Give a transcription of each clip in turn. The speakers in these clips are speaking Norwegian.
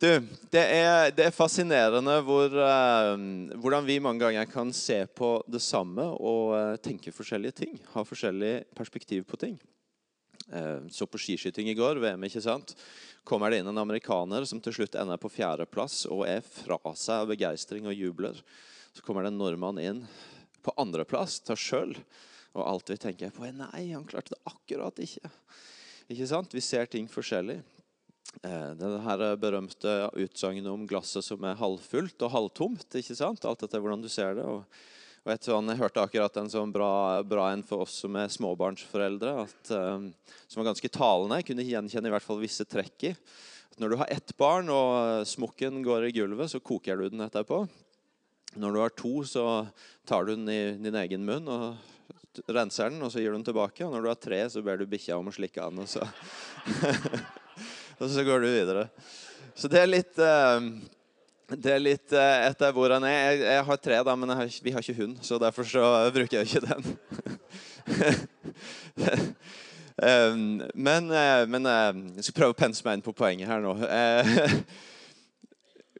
Du, det er, det er fascinerende hvor, uh, hvordan vi mange ganger kan se på det samme og uh, tenke forskjellige ting. Ha forskjellig perspektiv på ting. Uh, så på skiskyting i går, VM, ikke sant? kommer det inn en amerikaner som til slutt ender på fjerdeplass og er fra seg av begeistring og jubler. Så kommer det en nordmann inn på andreplass, tar sjøl. Og alt vi tenker på, er nei, han klarte det akkurat ikke. Ikke sant? Vi ser ting forskjellig. Eh, det her berømte utsagnet om glasset som er halvfullt og halvtomt. ikke sant? Alt etter hvordan du ser det. Og, og sånn, Jeg hørte akkurat en sånn bra, bra en for oss som er småbarnsforeldre, at, um, som var ganske talende. Jeg kunne gjenkjenne i hvert fall visse trekk i. Når du har ett barn og smokken går i gulvet, så koker du den etterpå. Når du har to, så tar du den i din egen munn og renser den, og så gir du den tilbake. Og når du har tre, så ber du bikkja om å slikke den. Og så og så går du videre. Så det er litt uh, det er litt uh, etter hvor han er. Jeg, har tre, da, men har, vi har ikke hund, så derfor så bruker jeg ikke den. men, uh, men jeg skal prøve å pense meg inn på poenget her nå.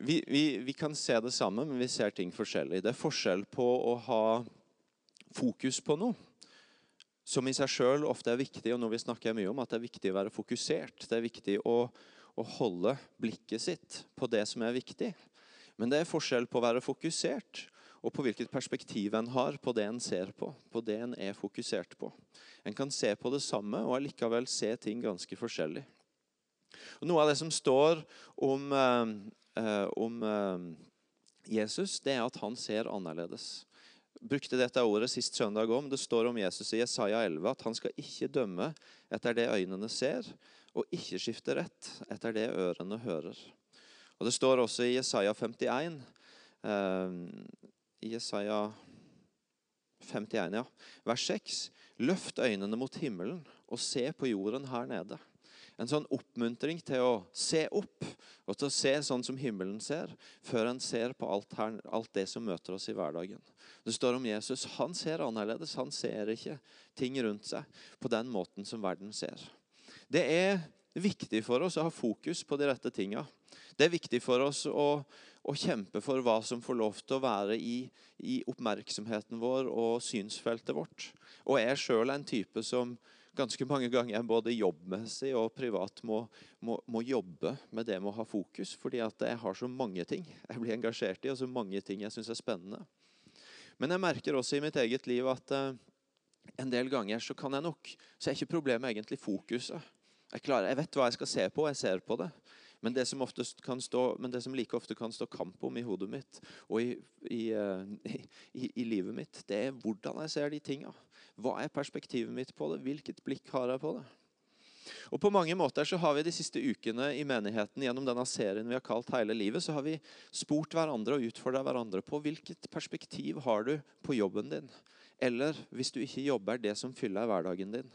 vi, vi, vi, kan se det samme, men vi ser ting forskjellig. Det er forskjell på å ha fokus på noe som i seg sjøl ofte er viktig, og nå vi snakker mye om at det er viktig å være fokusert. Det er viktig å, å, holde blikket sitt på det som er viktig. Men det er forskjell på å være fokusert og på hvilket perspektiv en har på det en ser på. På det en er fokusert på. En kan se på det samme og allikevel se ting ganske forskjellig. Og noe av det som står om, eh, eh om eh, Jesus, det er at han ser annerledes brukte dette ordet sist søndag om. Det står om Jesus i Jesaja 11 at han skal ikke dømme etter det øynene ser, og ikke skifte rett etter det ørene hører. Og Det står også i Jesaja 51 eh, I Jesaja 51, ja, vers 6.: Løft øynene mot himmelen og se på jorden her nede. En sånn oppmuntring til å se opp og til å se sånn som himmelen ser, før en ser på alt, her, alt det som møter oss i hverdagen. Det står om Jesus. Han ser annerledes. Han ser ikke ting rundt seg på den måten som verden ser. Det er viktig for oss å ha fokus på de rette tinga. Det er viktig for oss å, å, kjempe for hva som får lov til å være i, i oppmerksomheten vår og synsfeltet vårt. Og jeg er sjøl en type som ganske mange ganger både jobbmessig og privat må, må, må, jobbe med det med å ha fokus. Fordi at jeg har så mange ting jeg blir engasjert i, og så mange ting jeg syns er spennende. Men jeg merker også i mitt eget liv at eh, en del ganger så kan jeg nok Så er ikke problemet egentlig fokuset. Jeg, klarer, jeg vet hva jeg skal se på, jeg ser på det. Men det, som stå, men det som like ofte kan stå kamp om i hodet mitt og i, i, uh, i, i livet mitt, det er hvordan jeg ser de tinga. Hva er perspektivet mitt på det? Hvilket blikk har jeg på det? Og På mange måter så har vi de siste ukene i menigheten gjennom denne serien vi har kalt Hele livet, så har vi spurt hverandre og utfordra hverandre på hvilket perspektiv har du på jobben din. Eller hvis du ikke jobber, det som fyller hverdagen din.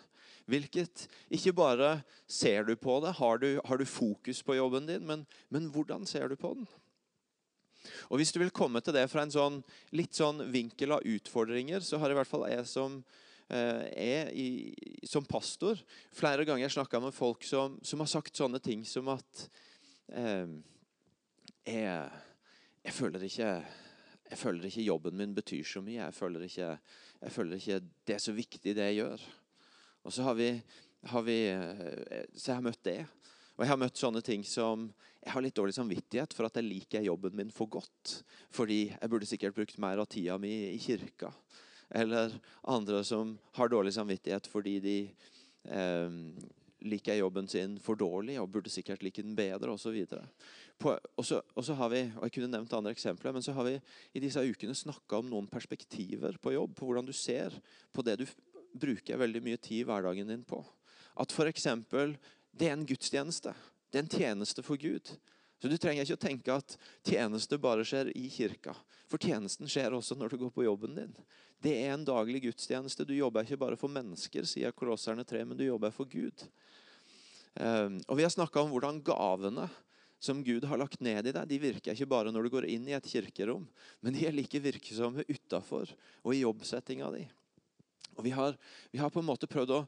Hvilket, Ikke bare ser du på det, har du, har du fokus på jobben din, men, men hvordan ser du på den? Og Hvis du vil komme til det fra en sånn, litt sånn vinkel av utfordringer, så har i hvert fall jeg som er i, som pastor flere ganger snakka med folk som, som, har sagt sånne ting som at eh, jeg, jeg, føler ikke, jeg, føler ikke jobben min betyr så mye. Jeg føler ikke, jeg føler ikke det er så viktig, det jeg gjør. Og så har vi, har vi eh, Så jeg har møtt det. Og jeg har møtt sånne ting som jeg har litt dårlig samvittighet for at jeg liker jobben min for godt. Fordi jeg burde sikkert brukt mer av tida mi i kirka. Eller andre som har dårlig samvittighet fordi de eh, liker jobben sin for dårlig og burde sikkert like den bedre osv. Og så har vi og jeg kunne nevnt andre eksempler, men så har vi i disse ukene snakka om noen perspektiver på jobb. På hvordan du ser på det du bruker veldig mye tid i hverdagen din på. At f.eks. det er en gudstjeneste. Det er en tjeneste for Gud. Så Du trenger ikke å tenke at tjeneste bare skjer i kirka. For tjenesten skjer også når du går på jobben din. Det er en daglig gudstjeneste. Du jobber ikke bare for mennesker, sier Kolosserne 3, men du jobber for Gud. Ehm, og Vi har snakka om hvordan gavene som Gud har lagt ned i deg, de virker ikke bare når du går inn i et kirkerom, men de er like virksomme utafor og i jobbsettinga di. Og vi har, vi har, på en måte prøvd å,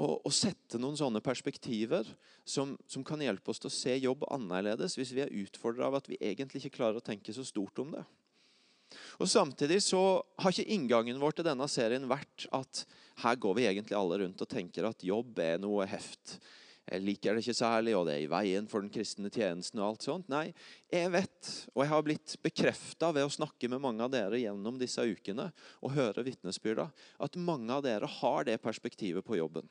å, sette noen sånne perspektiver som, som, kan hjelpe oss til å se jobb annerledes hvis vi er utfordra av at vi egentlig ikke klarer å tenke så stort om det. Og Samtidig så har ikke inngangen vår til denne serien vært at her går vi egentlig alle rundt og tenker at jobb er noe heft. Jeg liker det ikke særlig, og det er i veien for den kristne tjenesten. og alt sånt. Nei, jeg vet, og jeg har blitt bekrefta ved å snakke med mange av dere gjennom disse ukene og høre vitnesbyrda, at mange av dere har det perspektivet på jobben.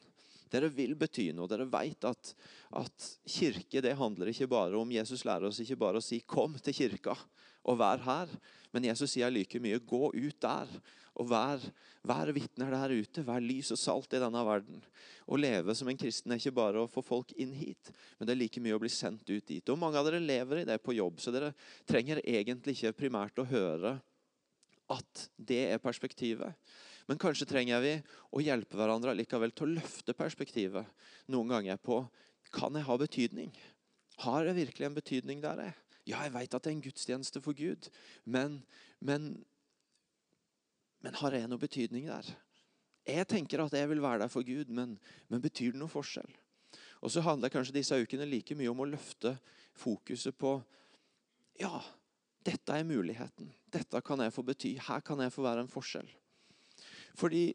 Dere vil bety noe. Dere vet at, at, kirke det handler ikke bare om Jesus lærer oss ikke bare å si 'kom til kirka' og 'vær her'. Men Jesus sier like mye 'gå ut der' og vær, vær vitner der ute. Vær lys og salt i denne verden. Å leve som en kristen er ikke bare å få folk inn hit, men det er like mye å bli sendt ut dit. Og Mange av dere lever i det på jobb, så dere trenger egentlig ikke primært å høre at det er perspektivet. Men kanskje trenger vi å hjelpe hverandre likevel til å løfte perspektivet noen ganger på kan jeg ha betydning. Har jeg virkelig en betydning der jeg Ja, jeg vet at det er en gudstjeneste for Gud, men, men, men har jeg noe betydning der? Jeg tenker at jeg vil være der for Gud, men, men betyr det noen forskjell? Og så handler kanskje disse ukene like mye om å løfte fokuset på Ja, dette er muligheten. Dette kan jeg få bety. Her kan jeg få være en forskjell. Fordi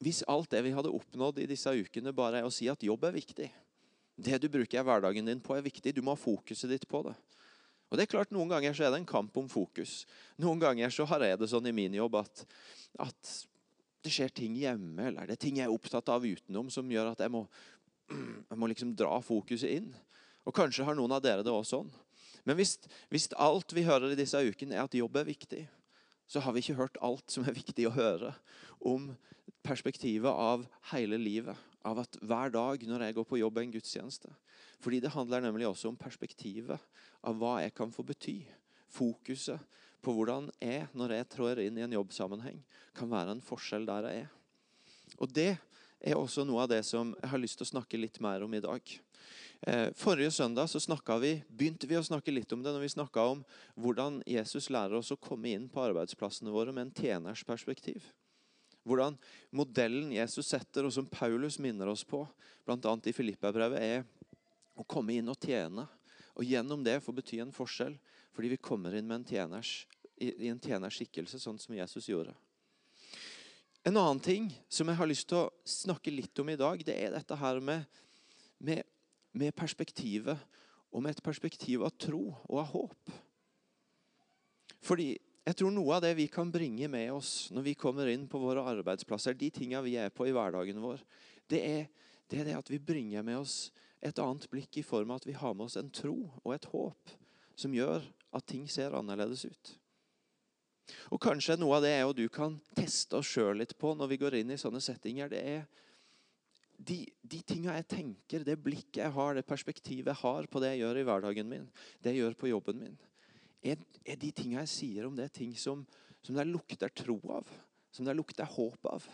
hvis alt det vi hadde oppnådd i disse ukene, bare er å si at jobb er viktig Det du bruker hverdagen din på, er viktig. Du må ha fokuset ditt på det. Og det er klart, Noen ganger så er det en kamp om fokus. Noen ganger så har jeg det sånn i min jobb at, at det skjer ting hjemme, eller det er ting jeg er opptatt av utenom, som gjør at jeg må, jeg må liksom dra fokuset inn. Og Kanskje har noen av dere det også sånn. Men hvis, hvis alt vi hører i disse ukene, er at jobb er viktig, så har vi ikke hørt alt som er viktig å høre om perspektivet av hele livet. Av at hver dag når jeg går på jobb, er en gudstjeneste. Fordi det handler nemlig også om perspektivet av hva jeg kan få bety. Fokuset på hvordan jeg, når jeg trår inn i en jobbsammenheng, kan være en forskjell der jeg er. Og det er også noe av det som jeg har lyst til å snakke litt mer om i dag. Eh, forrige søndag så vi, begynte vi å snakke litt om det når vi snakka om hvordan Jesus lærer oss å komme inn på arbeidsplassene våre med en tjeners perspektiv. Hvordan modellen Jesus setter, og som Paulus minner oss på, bl.a. i Filippabrevet, er å komme inn og tjene. Og gjennom det få bety en forskjell, fordi vi kommer inn med en tjeners, i en tjenerskikkelse, sånn som Jesus gjorde. En annen ting som jeg har lyst til å snakke litt om i dag, det er dette her med, med med perspektivet og med et perspektiv av tro og av håp. Fordi jeg tror noe av det vi kan bringe med oss når vi kommer inn på våre arbeidsplasser, de tingene vi er på i hverdagen vår, det er, det er det at vi bringer med oss et annet blikk i form av at vi har med oss en tro og et håp som gjør at ting ser annerledes ut. Og Kanskje noe av det er og du kan teste oss sjøl litt på når vi går inn i sånne settinger. det er de, de tinga jeg tenker, det blikket jeg har, det perspektivet jeg har på det jeg gjør i hverdagen min, det jeg gjør på jobben min, er, er de tinga jeg sier om det, ting som, som det lukter tro av? Som det lukter håp av?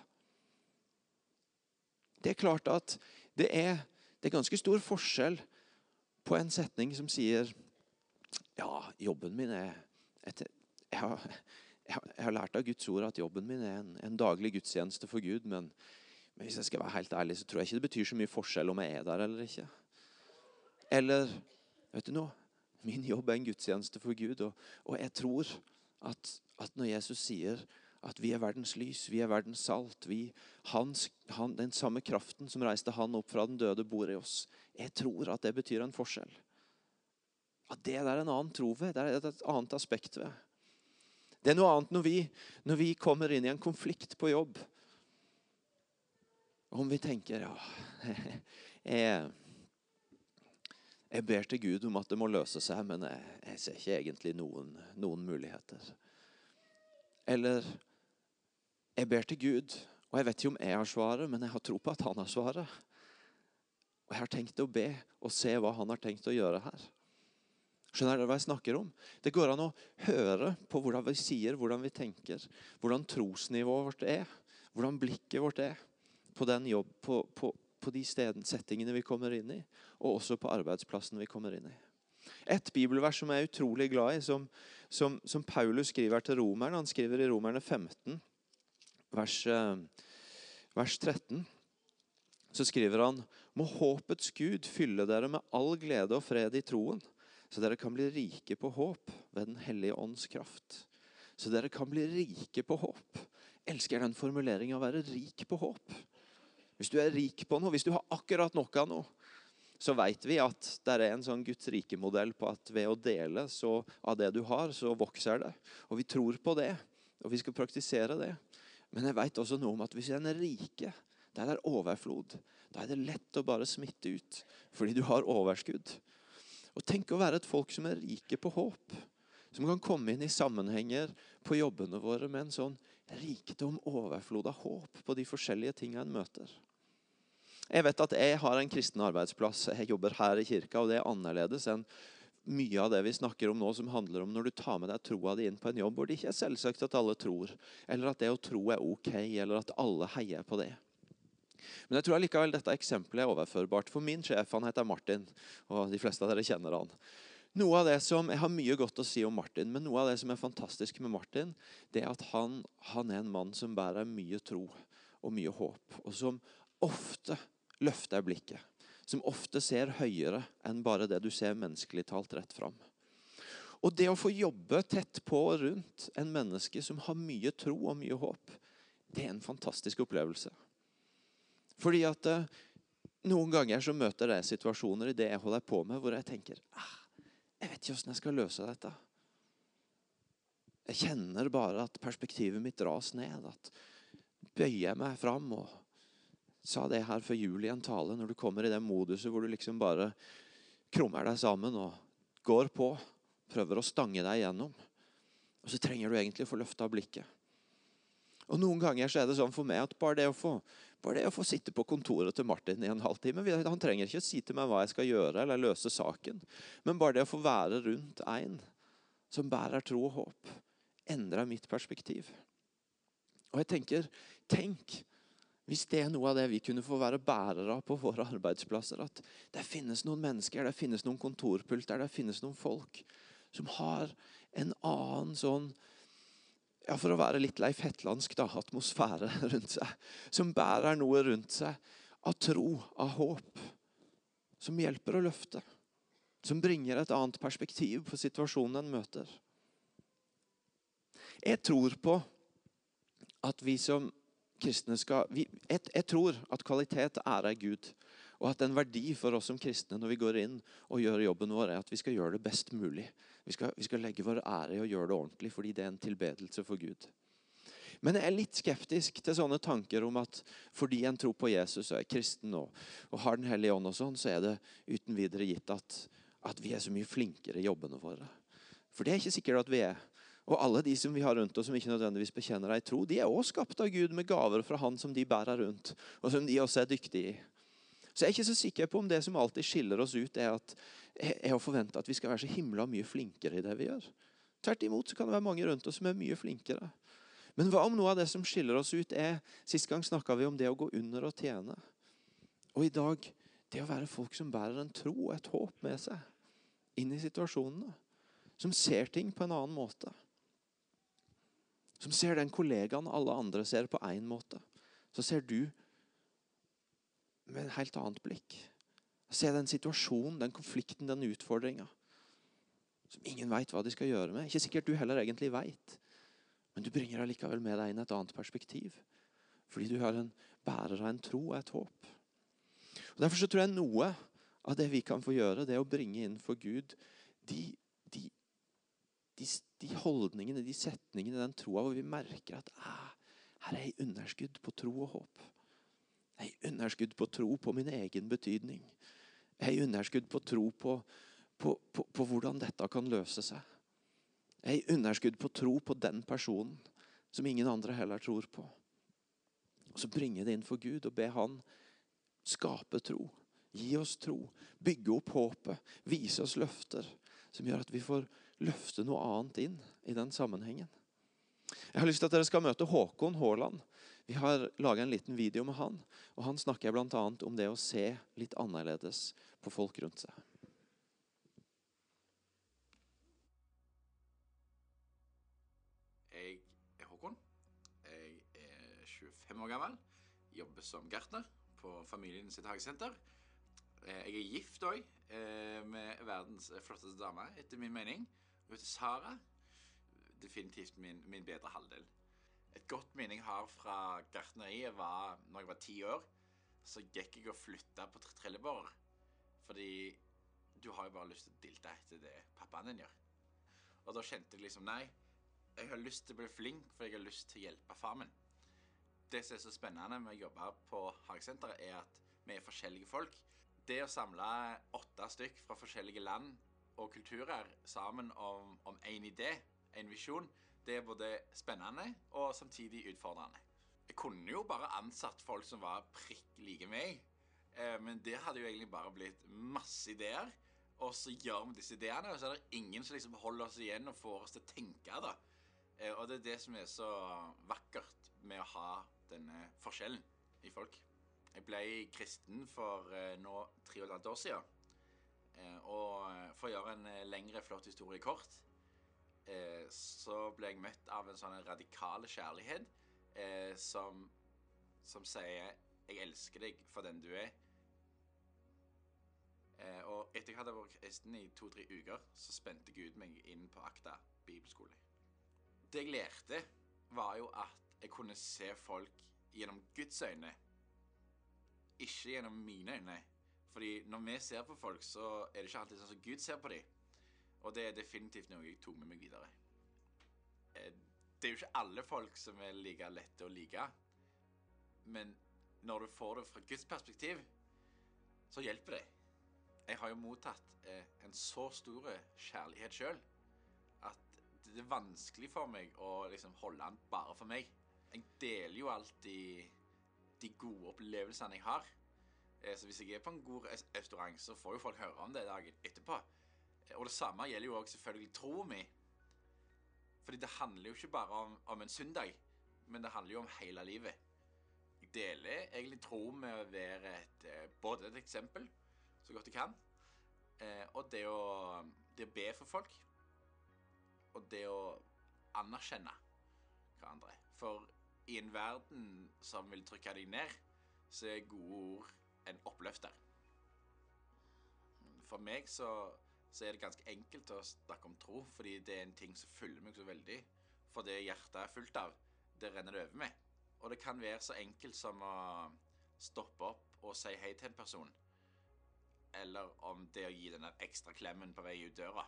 Det er klart at det er, det er ganske stor forskjell på en setning som sier Ja, jobben min er et, jeg, har, jeg, har, lært av Guds ord at jobben min er en, en daglig gudstjeneste for Gud, men men hvis jeg skal være helt ærlig, så tror jeg ikke det betyr så mye forskjell om jeg er der eller ikke. Eller vet du noe? Min jobb er en gudstjeneste for Gud. Og, og jeg tror at, at, når Jesus sier at vi er verdens lys, vi er verdens salt vi, hans, han, Den samme kraften som reiste han opp fra den døde, bor i oss. Jeg tror at det betyr en forskjell. At det er en annen tro ved. Det er et annet aspekt ved. Det er noe annet når vi, når vi kommer inn i en konflikt på jobb om vi tenker ja, jeg, jeg, ber til Gud om at det må løse seg, men jeg, jeg ser ikke egentlig noen, noen, muligheter. Eller jeg ber til Gud, og jeg vet ikke om jeg har svaret, men jeg har tro på at han har svaret. Og jeg har tenkt å be og se hva han har tenkt å gjøre her. Skjønner dere hva jeg snakker om? Det går an å høre på hvordan vi sier, hvordan vi tenker, hvordan trosnivået vårt er, hvordan blikket vårt er på den jobb, på, på, på de steden, settingene vi kommer inn i, og også på arbeidsplassen vi kommer inn i. Et bibelvers som jeg er utrolig glad i, som, som, som Paulus skriver til romerne. Han skriver i Romerne 15, vers, eh, vers 13. så skriver han må håpets Gud fylle dere med all glede og fred i troen, så dere kan bli rike på håp ved Den hellige ånds kraft. Så dere kan bli rike på håp. Elsker den formuleringa å være rik på håp. Hvis du er rik på noe, hvis du har akkurat nok av noe, så vet vi at det er en sånn Guds rike-modell på at ved å dele så, av det du har, så vokser det. Og vi tror på det, og vi skal praktisere det. Men jeg vet også noe om at hvis en er rike, der er overflod, da er det lett å bare smitte ut. Fordi du har overskudd. Og tenk å være et folk som er rike på håp. Som kan komme inn i sammenhenger på jobbene våre med en sånn rikdom, overflod av håp på de forskjellige tingene en møter. Jeg vet at jeg har en kristen arbeidsplass. Jeg jobber her i kirka, og det er annerledes enn mye av det vi snakker om nå, som handler om når du tar med deg troa di inn på en jobb hvor det ikke er selvsagt at alle tror, eller at det å tro er ok, eller at alle heier på det. Men jeg tror likevel dette eksempelet er overførbart. For min sjef han heter Martin, og de fleste av dere kjenner han. Noe av det som, Jeg har mye godt å si om Martin, men noe av det som er fantastisk med Martin, det er at han, han er en mann som bærer mye tro og mye håp, og som ofte løfter blikket. Som ofte ser høyere enn bare det du ser menneskelig talt rett fram. Og det å få jobbe tett på og rundt en menneske som har mye tro og mye håp, det er en fantastisk opplevelse. Fordi at eh, noen ganger så møter jeg situasjoner i det jeg holder på med, hvor jeg tenker ah, jeg vet ikke hvordan jeg skal løse dette. Jeg kjenner bare at perspektivet mitt dras ned. At bøyer jeg meg fram og sa det her før jul i en tale. Når du kommer i den moduset hvor du liksom bare krummer deg sammen og går på. Prøver å stange deg gjennom. Og så trenger du egentlig å få løfta blikket. Og Noen ganger så er det sånn for meg at bare det å få, bare det å få sitte på kontoret til Martin i en halvtime Han trenger ikke å si til meg hva jeg skal gjøre eller løse saken. Men bare det å få være rundt en som bærer tro og håp, endrer mitt perspektiv. Og jeg tenker, tenk hvis det er noe av det vi kunne få være bærere av på våre arbeidsplasser, at det finnes noen mennesker, det finnes noen kontorpulter, det finnes noen folk som har en annen sånn ja, For å være litt Leif Hetlandsk, da, atmosfære rundt seg. Som bærer noe rundt seg av tro, av håp. Som hjelper å løfte. Som bringer et annet perspektiv på situasjonen en møter. Jeg tror på at vi som kristne skal vi, jeg, jeg, tror at kvalitet ærer Gud. Og at en verdi for oss som kristne når vi går inn og gjør jobben vår, er at vi skal gjøre det best mulig. Vi skal, vi skal legge vår ære i å gjøre det ordentlig, fordi det er en tilbedelse for Gud. Men jeg er litt skeptisk til sånne tanker om at fordi en tror på Jesus og er kristen og, og har Den hellige ånd, og sånn, så er det uten videre gitt at, at vi er så mye flinkere i jobbene våre. For det er ikke sikkert at vi er. Og alle de som vi har rundt oss som ikke nødvendigvis bekjenner ei tro, de er også skapt av Gud med gaver fra Han som de bærer rundt, og som de også er dyktige i. Så jeg er ikke så sikker på om det som alltid skiller oss ut, er, at, er å forvente at vi skal være så himla mye flinkere i det vi gjør. Tvert imot så kan det være mange rundt oss som er mye flinkere. Men hva om noe av det som skiller oss ut, er Sist gang snakka vi om det å gå under og tjene. Og i dag det å være folk som bærer en tro og et håp med seg inn i situasjonene. Som ser ting på en annen måte. Som ser den kollegaen alle andre ser på én måte. Så ser du med et helt annet blikk. Se den situasjonen, den konflikten, den utfordringa. Som ingen veit hva de skal gjøre med. Ikke sikkert du heller egentlig veit. Men du bringer allikevel med deg inn et annet perspektiv. Fordi du har en bærer av en tro og et håp. Og Derfor så tror jeg noe av det vi kan få gjøre, det er å bringe inn for Gud de, de de, holdningene, de setningene, den troa hvor vi merker at ah, her er jeg underskudd på tro og håp. Jeg er underskudd på tro på min egen betydning. Jeg er underskudd på tro på, på, på, på hvordan dette kan løse seg. Jeg er underskudd på tro på den personen som ingen andre heller tror på. Og Så bringe det inn for Gud og be Han skape tro. Gi oss tro. Bygge opp håpet. Vise oss løfter som gjør at vi får løfte noe annet inn i den sammenhengen. Jeg har lyst til at dere skal møte Håkon Haaland. Vi har laga en liten video med han. og Han snakker bl.a. om det å se litt annerledes på folk rundt seg. Jeg er Håkon. Jeg er 25 år gammel. Jobber som gartner på familien sitt hagesenter. Eh, Jeg er gift òg, med verdens flotteste dame, etter min mening. Sara. Definitivt min, min bedre halvdel. Et godt minne jeg har fra gartneriet, var når jeg var ti år. Så gikk jeg og flytta på tre- trillebår. Fordi du har jo bare lyst til å dilte etter det pappaen din gjør. Og da kjente jeg liksom Nei, jeg har lyst til å bli flink, for jeg har lyst til å hjelpe far min. Det som er så spennende med å jobbe på hagesenteret, er at vi er forskjellige folk. Det å samle åtte stykk fra forskjellige land og kulturer sammen om, om en idé, en visjon, det er både spennende og samtidig utfordrende. Jeg kunne jo bare ansatt folk som var prikk like meg, eh, men det hadde jo egentlig bare blitt masse ideer. Og så gjør vi disse ideene, og så er det ingen som liksom holder oss igjen og får oss til å tenke. da. Eh, Og det er det som er så vakkert med å ha denne forskjellen i folk. Jeg ble kristen for eh, nå tre og et halvt år siden. Eh, Og eh, for å gjøre en eh, lengre, flott historie kort, så ble jeg møtt av en sånn radikal kjærlighet som, som sier 'Jeg elsker deg for den du er'. Og etter jeg hadde vært kristen i to-tre uker, så spente Gud meg inn på Akta bibelskole. Det jeg lærte, var jo at jeg kunne se folk gjennom Guds øyne, ikke gjennom mine øyne. Fordi når vi ser på folk, så er det ikke alltid sånn som Gud ser på dem. Og det er definitivt noe jeg tok med meg videre. Eh, Det er jo ikke alle folk som er like lette å like. Men når du får det fra Guds perspektiv, så hjelper det. Jeg har jo mottatt eh, en så stor kjærlighet sjøl at det er vanskelig for meg å liksom holde den bare for meg. Jeg deler jo alltid de gode opplevelsene jeg har. Eh, Så hvis jeg er på en god restaurant, så får jo folk høre om det dagen etterpå. Eh, Og det samme gjelder jo òg selvfølgelig troen min. Fordi det handler jo ikke bare om, om en søndag, men det handler jo om hele livet. Jeg deler egentlig tro med å være et, eh, både et eksempel, så godt jeg kan, og det å, det å be for folk, og det å anerkjenne hverandre. For i en verden som vil trykke deg ned, så er gode ord en oppløfter. For meg så, så er det ganske enkelt å snakke om tro, fordi det er en ting som fyller meg så veldig. For det hjertet er fullt av, det renner det over med. Og det kan være så enkelt som å stoppe opp og si hei til en person. Eller om det å gi den ekstra klemmen på vei ut døra.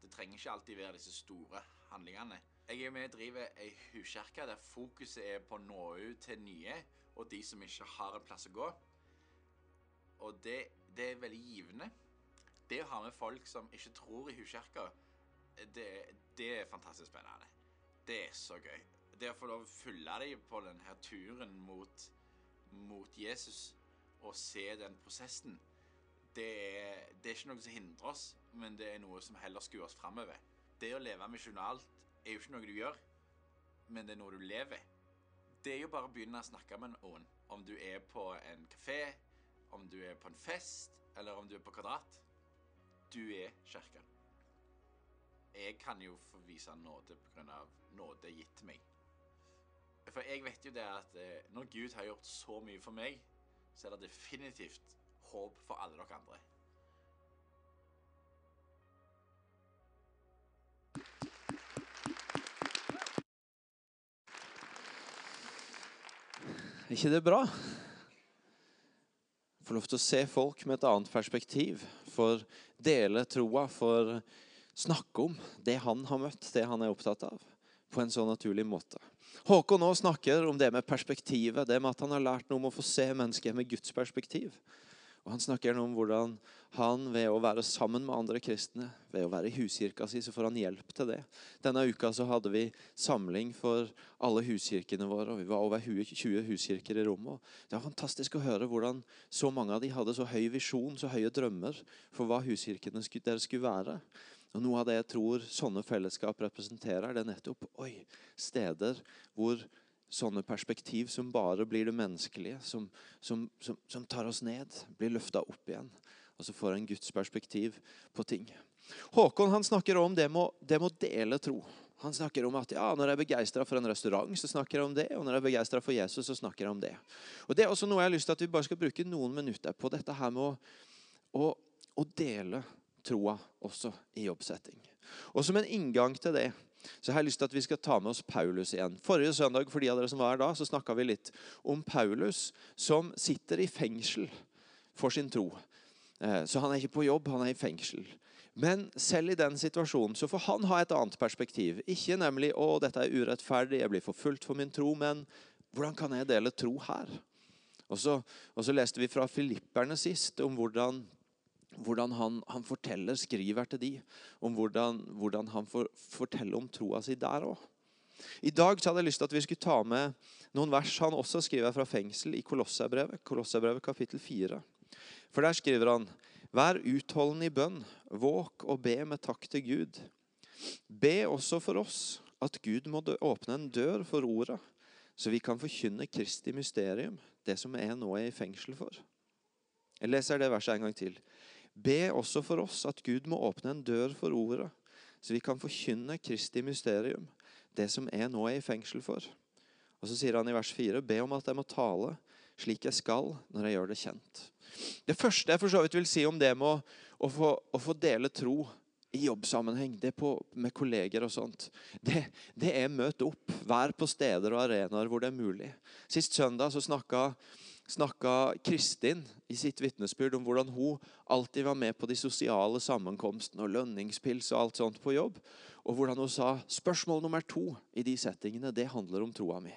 Det trenger ikke alltid være disse store handlingene. Jeg er med og driver ei huskirke der fokuset er på å nå ut til nye og de som ikke har en plass å gå. Og det, det er veldig givende. Det å ha med folk som ikke tror i huskirka, det, det er fantastisk spennende. Det er så gøy. Det å få lov å følge dem på denne turen mot, mot Jesus og se den prosessen, det er, det er ikke noe som hindrer oss, men det er noe som heller skuer oss framover. Det å leve misjonalt er jo ikke noe du gjør, men det er noe du lever. Det er jo bare å begynne å snakke med noen. Om du er på en kafé, om du er på en fest, eller om du er på Kvadrat. Du er kirka. Jeg kan jo få vise nåde pga. nåde gitt meg. For jeg vet jo det at eh, når Gud har gjort så mye for meg, så er det definitivt håp for alle dere andre. Er ikke det bra? Få lov til å se folk med et annet perspektiv. For dele troa, for snakke om det han har møtt, det han er opptatt av. På en så naturlig måte. Håkon nå snakker om det med perspektivet, det med at han har lært noe om å få se mennesket med Guds perspektiv. Og Han snakker nå om hvordan han ved å være sammen med andre kristne, ved å være i huskirka si, så får han hjelp til det. Denne uka så hadde vi samling for alle huskirkene våre. og Vi var over 20 huskirker i rommet. Det var fantastisk å høre hvordan så mange av de hadde så høy visjon, så høye drømmer for hva huskirkene deres skulle være. Og Noe av det jeg tror sånne fellesskap representerer, det er nettopp oi, steder hvor sånne perspektiv som bare blir det menneskelige, som, som, som, som tar oss ned, blir løfta opp igjen. Og så får en Guds perspektiv på ting. Håkon han snakker om det med, å- dele tro. Han snakker om at ja, når jeg er begeistra for en restaurant, så snakker jeg om det. Og når jeg er begeistra for Jesus, så snakker jeg om det. Og Det er også noe jeg har lyst til at vi bare skal bruke noen minutter på. Dette her med å, å, å dele troa også i jobbsetting. Og som en inngang til det så jeg har lyst til at vi skal ta med oss Paulus igjen. Forrige søndag for de av dere som var her da, så snakka vi litt om Paulus som sitter i fengsel for sin tro. Eh, så han er ikke på jobb, han er i fengsel. Men selv i den situasjonen så får han ha et annet perspektiv. Ikke nemlig 'Å, dette er urettferdig, jeg blir forfulgt for min tro', men 'Hvordan kan jeg dele tro her?' Og så, og så leste vi fra Filipperne sist om hvordan, hvordan han, han, forteller, skriver til de, om hvordan, hvordan han får fortelle om troa si der òg. I dag så hadde jeg lyst til at vi skulle ta med noen vers han også skriver fra fengsel i Kolossabrevet, Kolossabrevet kapittel 4. For der skriver han Vær utholden i bønn, våk og be med takk til Gud. Be også for oss at Gud må åpne en dør for ordet, så vi kan forkynne Kristi mysterium, det som jeg nå er i fengsel for. Jeg leser det verset en gang til. Be også for oss at Gud må åpne en dør for ordet, så vi kan forkynne Kristi mysterium, det som jeg nå er i fengsel for. Og så sier han i vers 4.: Be om at jeg må tale slik jeg skal når jeg gjør det kjent. Det første jeg for så vidt vil si om det med å, å, få, å få, dele tro i jobbsammenheng, det på, med kolleger og sånt, det, det er møt opp. Vær på steder og arenaer hvor det er mulig. Sist søndag så snakka, snakka Kristin i sitt vitnesbyrd om hvordan hun alltid var med på de sosiale sammenkomstene og lønningspils og alt sånt på jobb. Og hvordan hun sa spørsmål nummer to i de settingene, det handler om troa mi.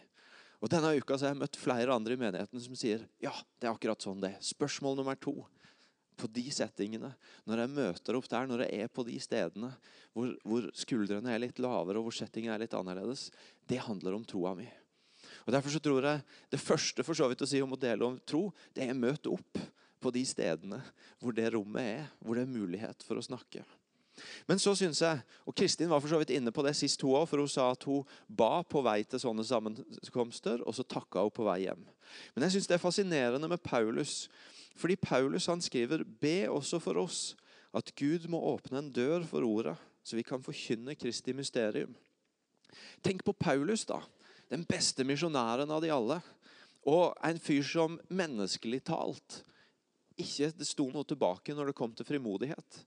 Og Denne uka så har jeg møtt flere andre i menigheten som sier ja, det er akkurat sånn det. Spørsmål nummer to på de settingene, når jeg møter opp der, når jeg er på de stedene hvor, hvor skuldrene er litt lavere og hvor settingen er litt annerledes, det handler om troa mi. Og Derfor så tror jeg det første for så vidt å si om å dele om tro, det er møte opp på de stedene hvor det rommet er, hvor det er mulighet for å snakke. Men så synes jeg, og Kristin var for så vidt inne på det sist hun òg, for hun sa at hun ba på vei til sånne sammenkomster, og så takka hun på vei hjem. Men jeg syns det er fascinerende med Paulus. Fordi Paulus han skriver be også for oss at Gud må åpne en dør for ordet, så vi kan forkynne Kristi mysterium. Tenk på Paulus, da. Den beste misjonæren av de alle. Og en fyr som menneskelig talt ikke det sto noe tilbake når det kom til frimodighet.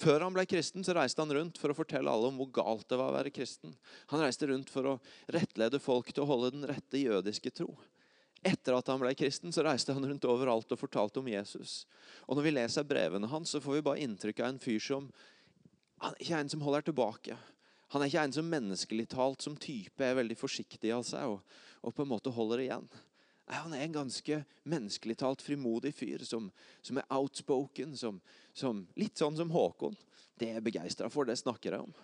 Før han ble kristen, så reiste han rundt for å fortelle alle om hvor galt det var å være kristen. Han reiste rundt for å rettlede folk til å holde den rette jødiske tro. Etter at han ble kristen, så reiste han rundt overalt og fortalte om Jesus. Og Når vi leser brevene hans, så får vi bare inntrykk av en fyr som han er ikke en som holder tilbake. Han er ikke en som menneskelig talt som type er veldig forsiktig av seg og, og på en måte holder igjen. Nei, Han er en ganske menneskelig talt frimodig fyr som, som er outspoken. Som, som, litt sånn som Håkon. Det er jeg begeistra for. Det snakker jeg om.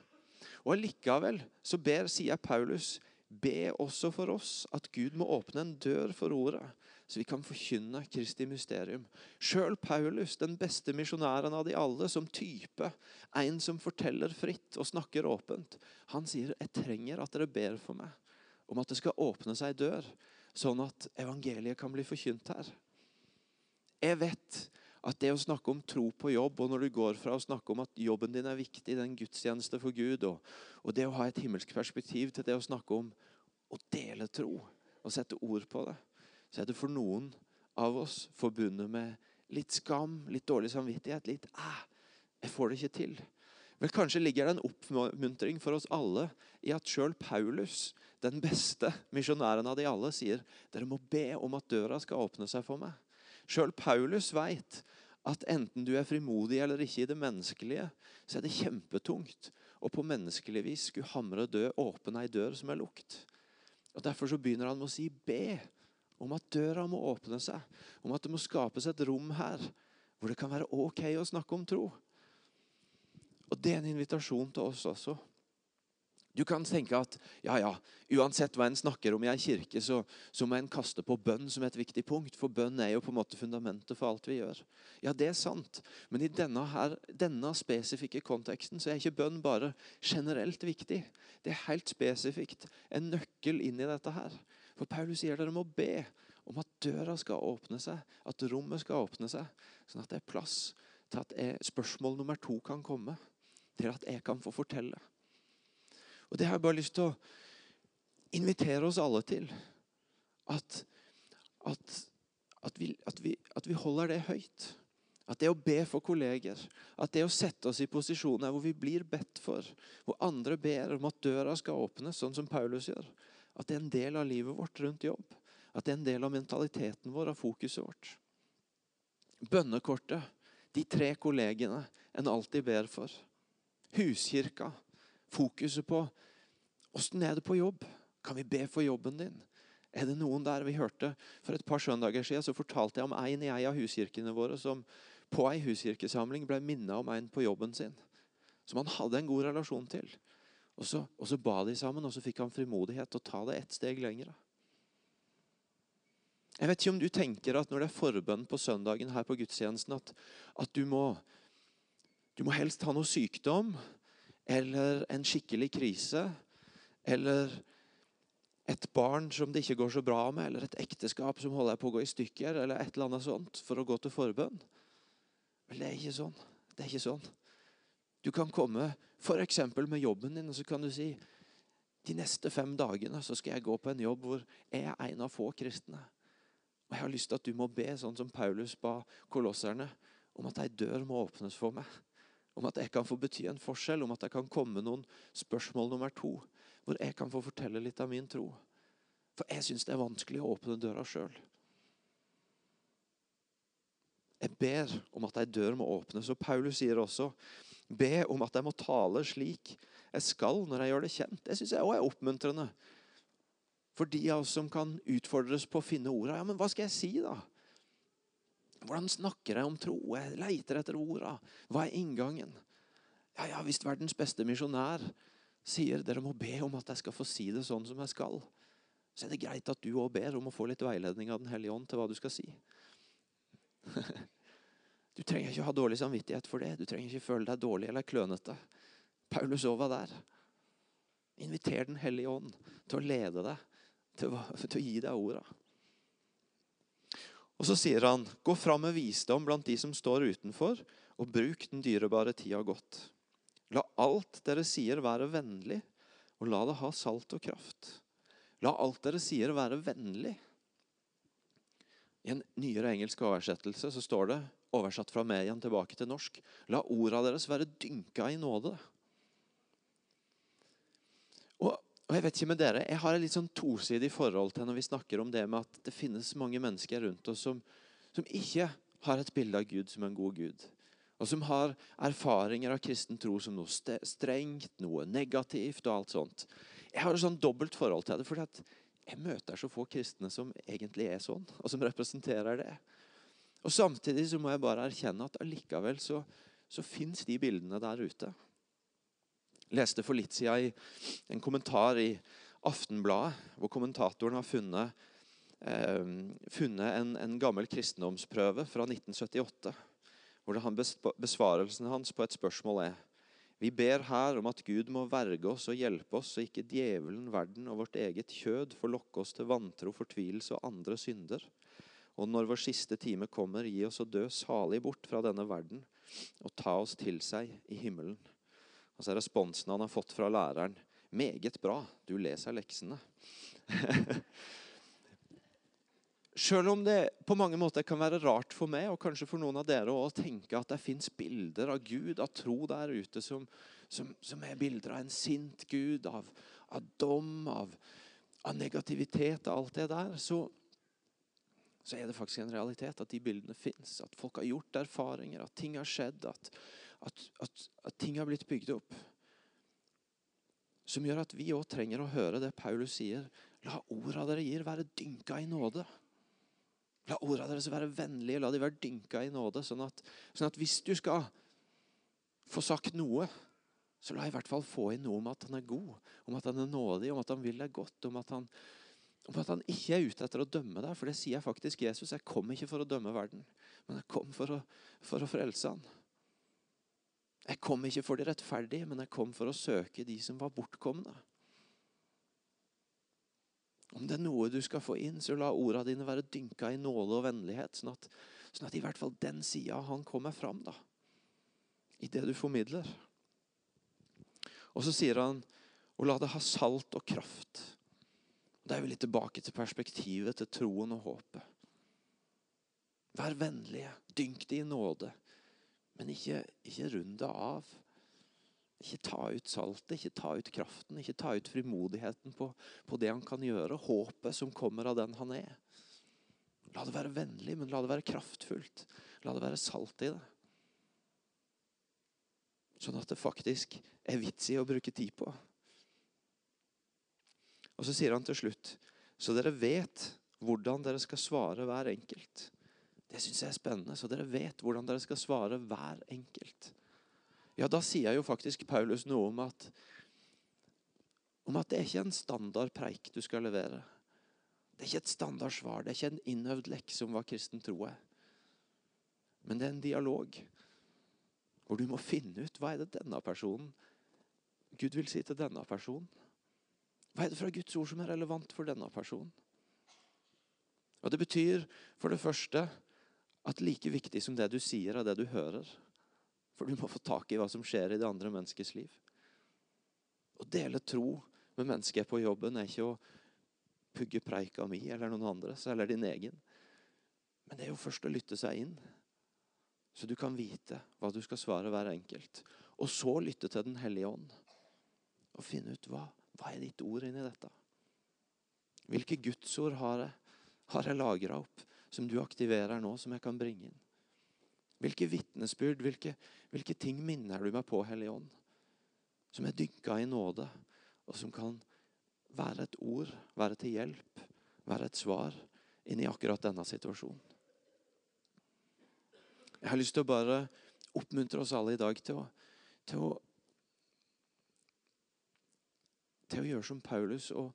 Og Allikevel så ber, sier Paulus, be også for oss at Gud må åpne en dør for ordet, så vi kan forkynne Kristi mysterium. Sjøl Paulus, den beste misjonæren av de alle, som type, en som forteller fritt og snakker åpent, han sier jeg trenger at dere ber for meg om at det skal åpne seg dør sånn at evangeliet kan bli forkynt her. Jeg vet at det å snakke om tro på jobb, og når du går fra å snakke om at jobben din er viktig, den gudstjeneste for Gud, og, og det å ha et himmelsk perspektiv til det å snakke om å dele tro og sette ord på det, så er det for noen av oss forbundet med litt skam, litt dårlig samvittighet, litt ah, jeg får det ikke til. Vel, Kanskje ligger det en oppmuntring for oss alle i at sjøl Paulus den beste misjonæren av de alle sier dere må be om at døra skal åpne seg for meg. Sjøl Paulus veit at enten du er frimodig eller ikke i det menneskelige, så er det kjempetungt å på menneskelig vis skulle hamre død, åpne ei dør som er lukt. Og Derfor så begynner han med å si be om at døra må åpne seg. Om at det må skapes et rom her hvor det kan være ok å snakke om tro. Og Det er en invitasjon til oss også. Du kan tenke at ja, ja, uansett hva en snakker om i en kirke, så, så, må en kaste på bønn som et viktig punkt. For bønn er jo på en måte fundamentet for alt vi gjør. Ja, det er sant. Men i denne, her, denne spesifikke konteksten så er ikke bønn bare generelt viktig. Det er helt spesifikt en nøkkel inn i dette her. For Paulus sier dere må be om at døra skal åpne seg, at rommet skal åpne seg, sånn at det er plass til at jeg, spørsmål nummer to kan komme. Til at jeg kan få fortelle. Og det har jeg bare lyst til å invitere oss alle til. At, at, at, vi, at, vi, vi holder det høyt. At det å be for kolleger, at det å sette oss i posisjoner hvor vi blir bedt for, hvor andre ber om at døra skal åpnes, sånn som Paulus gjør, at det er en del av livet vårt rundt jobb. At det er en del av mentaliteten vår, av fokuset vårt. Bønnekortet, de tre kollegene en alltid ber for. Huskirka, fokuset på åssen er det på jobb? Kan vi be for jobben din? Er det noen der vi hørte For et par søndager siden så fortalte jeg om en i ei av huskirkene våre som på ei huskirkesamling ble minna om en på jobben sin. Som han hadde en god relasjon til. Og så, og så ba de sammen, og så fikk han frimodighet til å ta det ett steg lenger. Jeg vet ikke om du tenker at når det er forbønn på søndagen her på gudstjenesten, at, at du, må, du må helst ha noe sykdom eller en skikkelig krise eller et barn som det ikke går så bra med, eller et ekteskap som holder på å gå i stykker, eller et eller annet sånt, for å gå til forbønn. Men det er ikke sånn. Det er ikke sånn. Du kan komme f.eks. med jobben din, og så kan du si de neste fem dagene så skal jeg gå på en jobb hvor jeg er en av få kristne. Og Jeg har lyst til at du må be sånn som Paulus ba kolosserne, om at ei dør må åpnes for meg. Om at jeg kan få bety en forskjell, om at det kan komme noen spørsmål nummer to hvor jeg kan få fortelle litt av min tro. For jeg syns det er vanskelig å åpne døra sjøl. Jeg ber om at ei dør må åpnes. Og Paulus sier også be om at jeg må tale slik jeg skal når jeg gjør det kjent. Det syns jeg òg er oppmuntrende. For de av oss som kan utfordres på å finne orda. Ja, men hva skal jeg si, da? Hvordan snakker jeg om tro? Jeg leiter etter orda. Hva er inngangen? Ja, ja, Hvis verdens beste misjonær sier dere må be om at jeg skal få si det sånn som jeg skal, så er det greit at du òg ber om å få litt veiledning av Den hellige ånd til hva du skal si. Du trenger ikke ha dårlig samvittighet for det. Du trenger ikke føle deg dårlig eller klønete. Paulus òg var der. Inviter Den hellige ånd til å lede deg, til å, til å gi deg orda. Og så sier han, gå fram med visdom blant de som står utenfor, og bruk den dyrebare tida godt. La alt dere sier være vennlig, og la det ha salt og kraft. La alt dere sier være vennlig. I en nyere engelsk oversettelse så står det, oversatt fra meg igjen tilbake til norsk, la orda deres være dynka i nåde. Og, og jeg vet ikke med dere, jeg har et litt sånn tosidig forhold til når vi snakker om det med at det finnes mange mennesker rundt oss som, som ikke har et bilde av Gud som en god Gud og som har erfaringer av kristen tro som noe strengt, noe negativt og alt sånt. Jeg har et sånn dobbelt forhold til det, for jeg møter så få kristne som egentlig er sånn, og som representerer det. Og Samtidig så må jeg bare erkjenne at allikevel så, så fins de bildene der ute. Jeg leste for litt siden i en kommentar i Aftenbladet, hvor kommentatoren har funnet, eh, funnet en, en gammel kristendomsprøve fra 1978 hvor besvarelsen hans på et spørsmål er Vi ber her om at Gud må verge oss og hjelpe oss, så ikke djevelen, verden og vårt eget kjød får lokke oss til vantro, fortvilelse og andre synder. Og når vår siste time kommer, gi oss å dø salig bort fra denne verden og ta oss til seg i himmelen. Og så er responsen han har fått fra læreren. Meget bra, du leser leksene. Selv om det på mange måter kan være rart for meg, og kanskje for noen av dere å tenke at det fins bilder av Gud, av tro der ute, som, som, som er bilder av en sint Gud, av, av dom, av, av, negativitet og alt det der, så, så er det faktisk en realitet at de bildene fins. At folk har gjort erfaringer, at ting har skjedd, at, at, at, at ting har blitt bygd opp. Som gjør at vi òg trenger å høre det Paulus sier. La orda dere gir, være dynka i nåde. La ordene deres være vennlige, la de være dynka i nåde. Sånn at, sånn at hvis du skal få sagt noe, så la i hvert fall få inn noe om at han er god, om at han er nådig, om at han vil deg godt. Om at han, om at han ikke er ute etter å dømme deg. For det sier jeg faktisk Jesus. Jeg kom ikke for å dømme verden, men jeg kom for å, for å frelse han. Jeg kom ikke for de rettferdige, men jeg kom for å søke de som var bortkomne. Om det er noe du skal få inn, så la ordene dine være dynka i nåde og vennlighet, sånn at, sånn at i hvert fall den sida han kommer fram da, i det du formidler. Og så sier han Og la det ha salt og kraft. Da er vi litt tilbake til perspektivet til troen og håpet. Vær vennlige, dynk det i nåde, men ikke, ikke rund det av. Ikke ta ut saltet, ikke ta ut kraften, ikke ta ut frimodigheten på, på det han kan gjøre, håpet som kommer av den han er. La det være vennlig, men la det være kraftfullt. La det være salt i det. Sånn at det faktisk er vits i å bruke tid på. Og så sier han til slutt så dere vet hvordan dere skal svare hver enkelt. Det syns jeg er spennende. Så dere vet hvordan dere skal svare hver enkelt. Ja, da sier jo faktisk Paulus noe om at, om at det er ikke en standard preik du skal levere. Det er ikke et standard svar. Det er ikke en innøvd lekse om hva kristen tro er. Men det er en dialog hvor du må finne ut hva er det denne personen Gud vil si til denne personen. Hva er det fra Guds ord som er relevant for denne personen? Og Det betyr for det første at like viktig som det du sier, er det du hører. For du må få tak i hva som skjer i det andre menneskets liv. Å dele tro med mennesker på jobben er ikke å pugge preika mi eller noen andres eller din egen. Men det er jo først å lytte seg inn så du kan vite hva du skal svare hver enkelt. Og så lytte til Den hellige ånd og finne ut hva, hva er ditt ord inni dette. Hvilke gudsord har jeg, har jeg lagra opp, som du aktiverer nå, som jeg kan bringe inn? Hvilke vitnesbyrd, hvilke, hvilke ting minner du meg på, Hellige Ånd? Som er dynka i nåde, og som kan være et ord, være til hjelp, være et svar inn i akkurat denne situasjonen. Jeg har lyst til å bare oppmuntre oss alle i dag til å, til å, til å gjøre som Paulus og,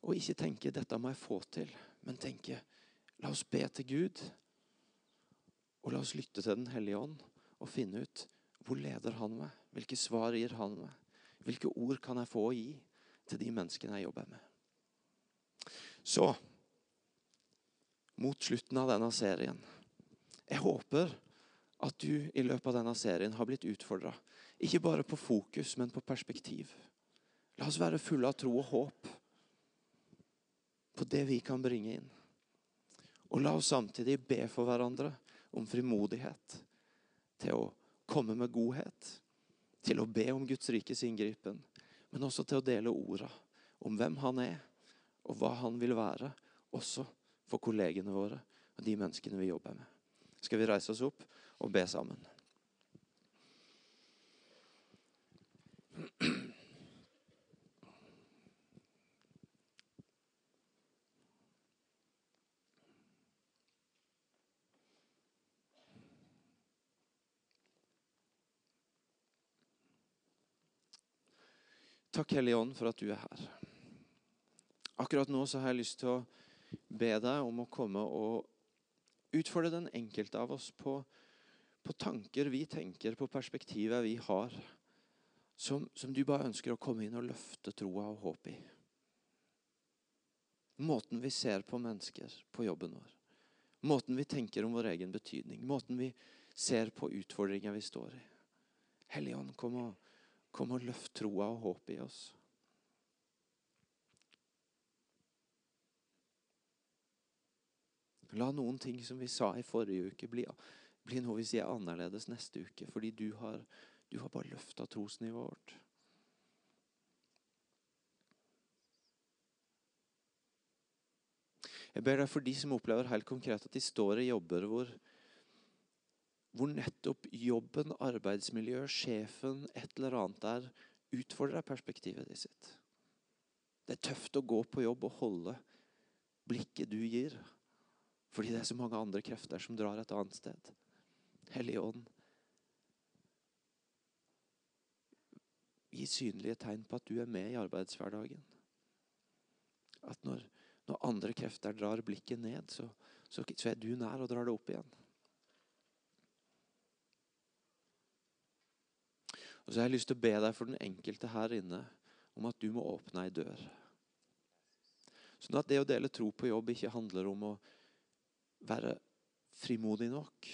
og, ikke tenke 'dette må jeg få til', men tenke 'la oss be til Gud', og la oss lytte til Den hellige ånd og finne ut hvor leder han meg, hvilke svar gir han meg, hvilke ord kan jeg få å gi til de menneskene jeg jobber med. Så mot slutten av denne serien Jeg håper at du i løpet av denne serien har blitt utfordra. Ikke bare på fokus, men på perspektiv. La oss være fulle av tro og håp på det vi kan bringe inn. Og la oss samtidig be for hverandre om frimodighet til å komme med godhet, til å be om Guds rikes inngripen, men også til å dele orda om hvem han er, og hva han vil være, også for kollegene våre og de menneskene vi jobber med. Skal vi reise oss opp? og be sammen. Takk, Hellige Ånd, for at du er her. Akkurat nå så har jeg lyst til å be deg om å komme og utfordre den enkelte av oss på på tanker vi tenker, på perspektivet vi har, som, som du bare ønsker å komme inn og løfte troa og håp i. Måten vi ser på mennesker på jobben vår. Måten vi tenker om vår egen betydning. Måten vi ser på utfordringer vi står i. Helligånd, kom og, kom og løft troa og håpet i oss. La noen ting som vi sa i forrige uke, bli bli noe vi jeg er annerledes neste uke, fordi du har, du har bare løfta trosnivået vårt. Jeg ber deg for de som opplever helt konkret at de står i jobber hvor, hvor nettopp jobben, arbeidsmiljøet, sjefen, et eller annet der utfordrer perspektivet ditt sitt. Det er tøft å gå på jobb og holde blikket du gir, fordi det er så mange andre krefter som drar et annet sted. Hellig Ånd. Gi synlige tegn på at du er med i arbeidshverdagen. At når, når andre krefter drar blikket ned, så, så, så er du nær og drar det opp igjen. Og så har jeg lyst til å be deg for den enkelte her inne om at du må åpne ei dør. Sånn at det å dele tro på jobb ikke handler om å være frimodig nok,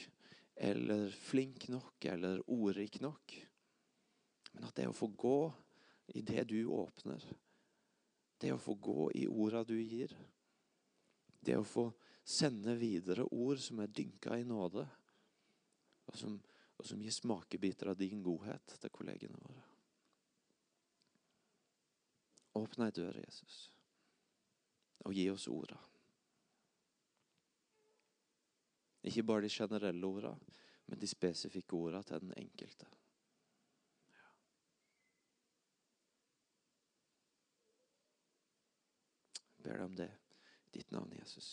eller flink nok eller ordrik nok. Men at det å få gå i det du åpner. Det å få gå i orda du gir. Det å få sende videre ord som er dynka i nåde, og som, og som gir smakebiter av din godhet til kollegene våre. Åpne ei dør, Jesus, og gi oss orda. Ikke bare de generelle orda, men de spesifikke orda til den enkelte. ber deg om det. Ditt navn, Jesus.